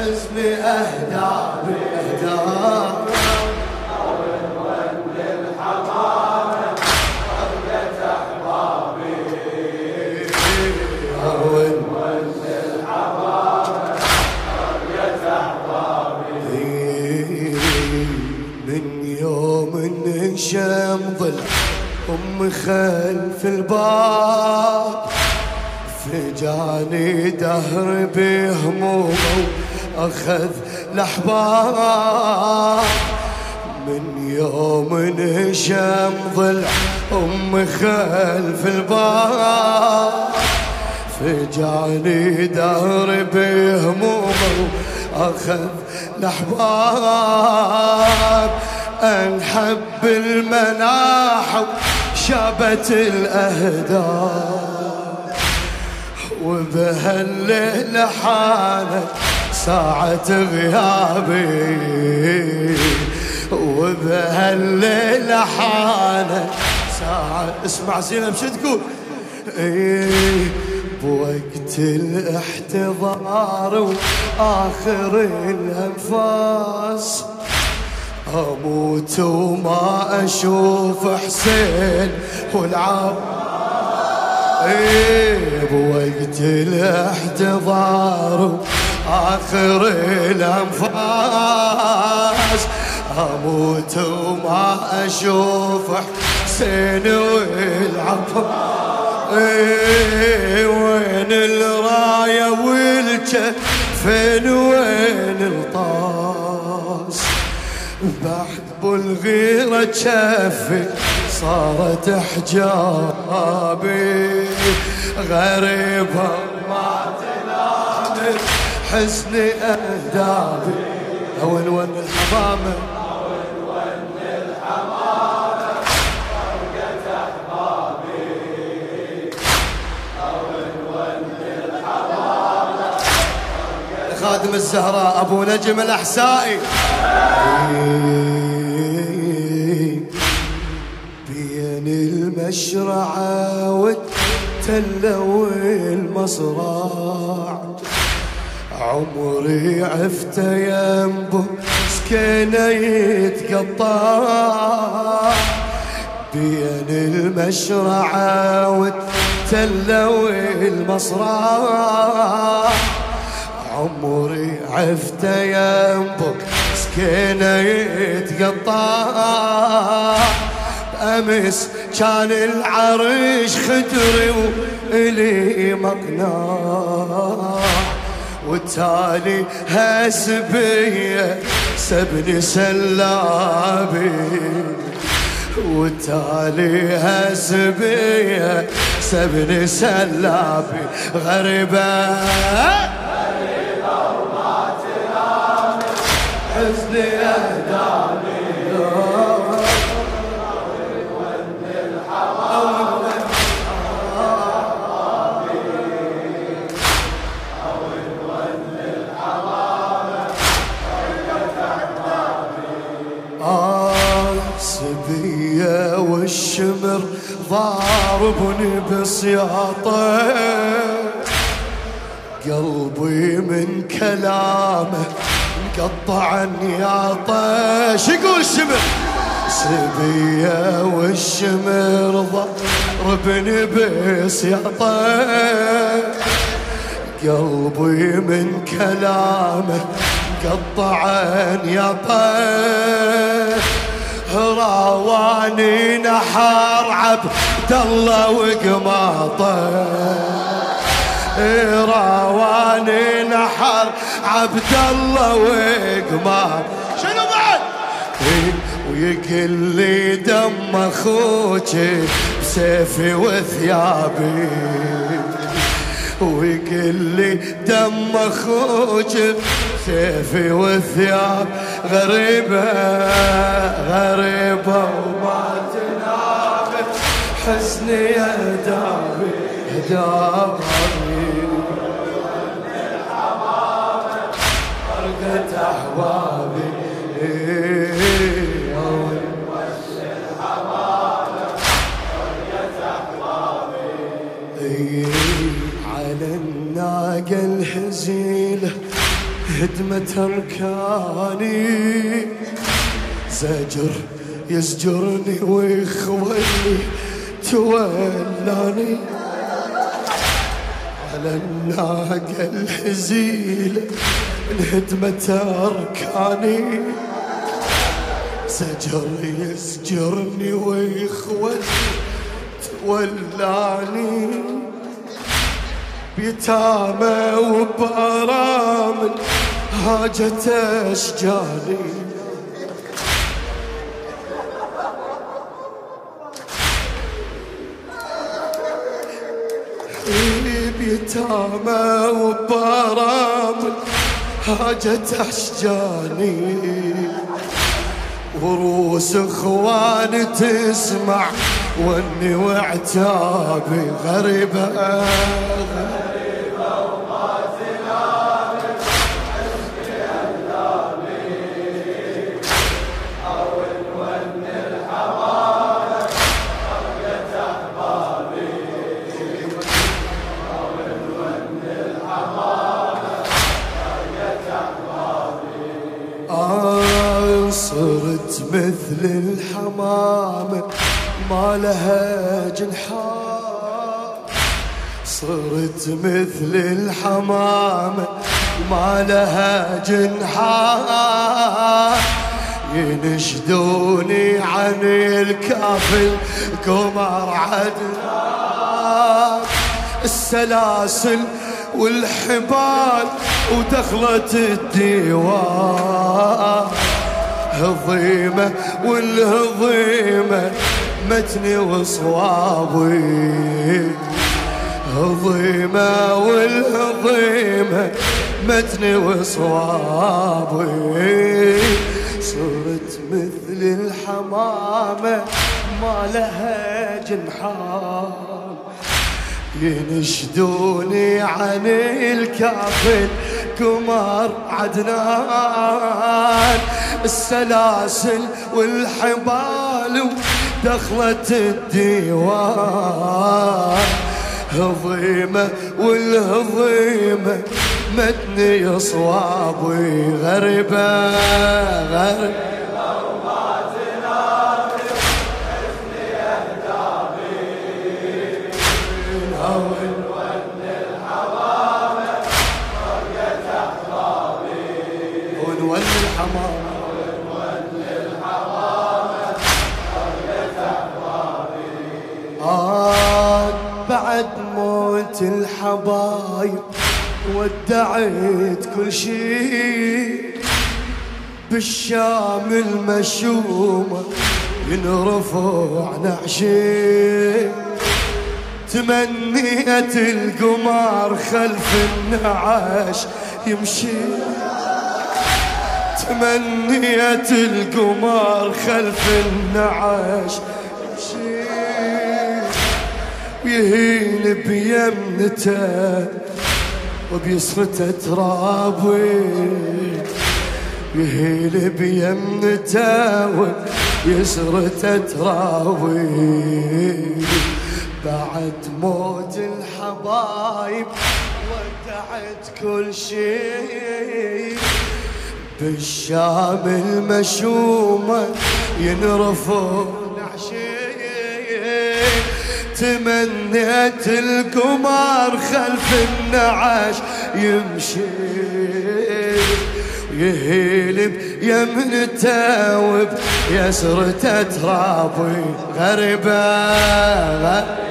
حزني يوم نشم ظل أم خلف الباب فجاني دهر بهمومه أخذ الأحباب. من يوم نشم ظل أم خلف الباب. فجاني دهر بهمومه أخذ الأحباب. أنحب المناح شابت الأهداف. وبهالليلة حانت ساعة غيابي وبهالليلة حانت ساعة. اسمع زينب شو تقول؟ إيه بوقت الاحتضار وآخر الأنفاس. أموت وما أشوف حسين والعب. إيه بوقت الاحتضار آخر الأنفاس. أموت وما أشوف حسين والعباس إيه وين الراية والكفن وين الطاس؟ بعد بالغيرة كفي صارت حجابي غريبة. حزني أهدابي وين وين الحمامة خادم الزهراء أبو نجم الأحسائي. بين المشرعة والتله والمصراع عمري عفت ينبو سكينة يتقطع. بين المشرعة والتلة والمصراع عمري عفت ينبك سكينة يتقطع. أمس كان العرش خدري وإلي مقنع. والتالي هسبية سبني سلابي. والتالي هسبية سبني سلابي. غريبة. سبية والشمر ضاربني بسياطة. قلبي من كلامه مقطع طيش يقول الشمر؟ سبية والشمر ضربني طيش قلبي من كلامه مقطع طيش راواني نحار عبد الله وقماطه. راواني نحر عبد الله وقمار شنو بعد؟ ويقل لي دم أخوك بسيفي وثيابي. ويقل لي دم أخوك بسيفي وثياب غريبة غريبة وما تنام حزني يا دابي دابي هدمة أركاني زجر يزجرني ويخولي تولاني على الناقة الهزيلة انهدمت أركاني. زجر يزجرني ويخولي تولاني. بيتامى وبرامل هاجت أشجاري. بيتامى وبرامل هاجت أشجاني وروس إخوان تسمع وإني وعتابي غريبة. مثل الحمامة ما لها جنحان. صرت مثل الحمامة ما لها جنحان. ينشدوني عن الكافل قمر عدنان. السلاسل والحبال ودخلت الديوان. هضيمة والهضيمة متني وصوابي. هضيمة والهضيمة متني وصوابي. صرت مثل الحمامة ما لها جنحان. ينشدوني عن الكافل قمر عدنان السلاسل والحبال دخلت الديوان. هضيمة والهضيمة مدني صوابي غربة غربة. الحبايب ودعت كل شي بالشام المشومة ينرفع نعشي. تمنيت القمر خلف النعاش يمشي. تمنيت القمر خلف النعاش ويهين بيمنته وبيسرته ترابي. يهيل بيمنته ويسرته ترابي. بعد موت الحبايب ودعت كل شيء. بالشام المشومة ينرفض تمنيت القمر خلف النعاش يمشي. يهيل بيمنته وبيسرته ترابي غربه